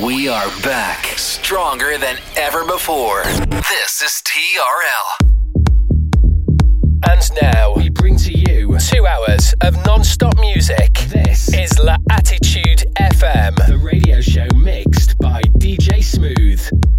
We are back, stronger than ever before. This is TRL. And now we bring to you two hours of non stop music. This is La Attitude FM, the radio show mixed by DJ Smooth.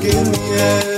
给你。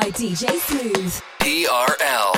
By DJ Smooth. TRL